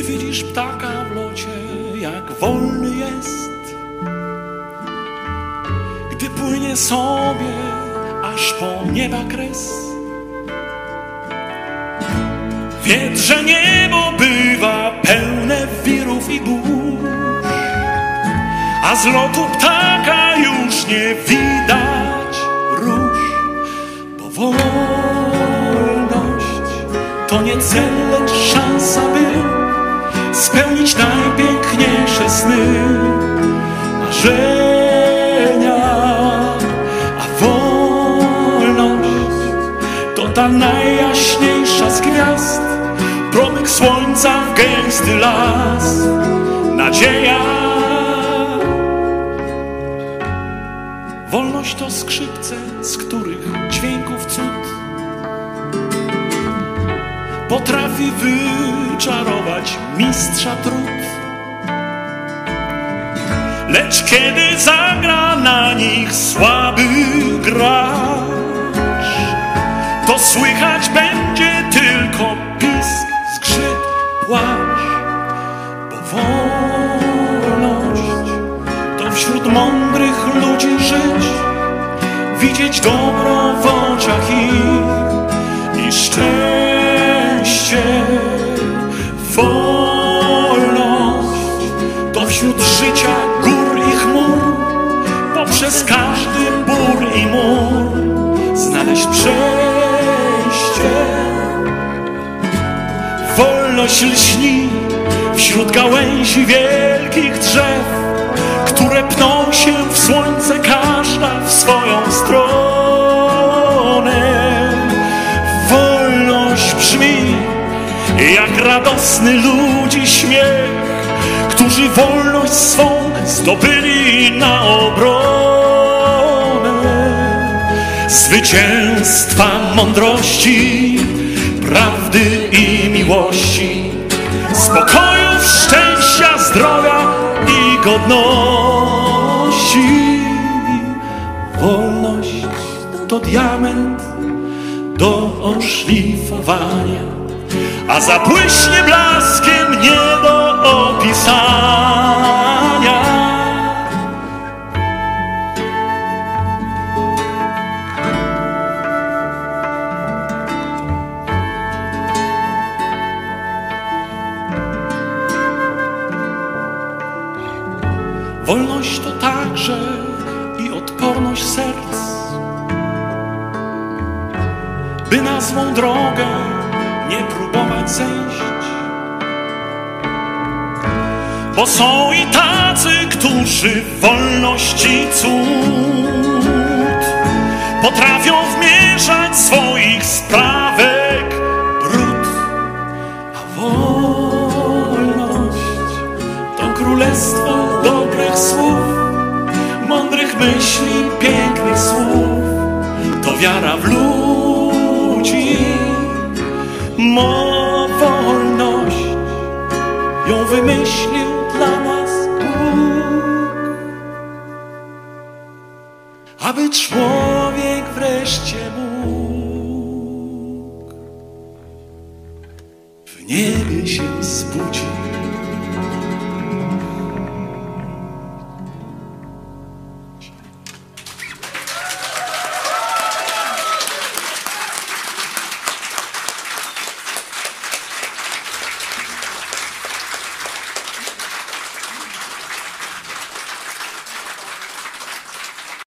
widzisz ptaka w locie, jak wolny jest, gdy płynie sobie aż po nieba kres. Wiedz, że niebo bywa pełne wirów i burz, a z lotu ptaka już nie widać róż, bo wolność to nie cel, lecz szansa, by spełnić najpiękniejsze sny, marzenia, a wolność to ta najjaśniejsza z gwiazd, promyk słońca w gęsty las, nadzieja. Wolność to skrzypce, z których dźwięków cud potrafi mistrza trud. Lecz kiedy zagra na nich słaby gracz, to słychać będzie tylko pisk, skrzyp, płacz, bo wolność to wśród mądrych ludzi żyć, widzieć dobro to wśród życia gór i chmur, poprzez każdy bór i mur znaleźć przejście. Wolność lśni wśród gałęzi wielkich drzew, które pną się w słońce, każda w swoją stronę. Wolność brzmi jak radosny ludzi śmiech, którzy wolność swą zdobyli na obronę. Zwycięstwa mądrości, prawdy i miłości, spokoju, szczęścia, zdrowia i godności. Wolność to diament do oszlifowania, a zabłyśnie blaskiem nie do opisania. Wolność to także i odporność serc, by na złą drogę nie próbować zejść. Bo są i tacy, którzy wolności cud potrafią wmierzać swoich sprawek brud, a wolność to królestwo dobrych słów, mądrych myśli, pięknych słów, to wiara w ludzi, aby człowiek wreszcie mógł w niebie się zbudzić.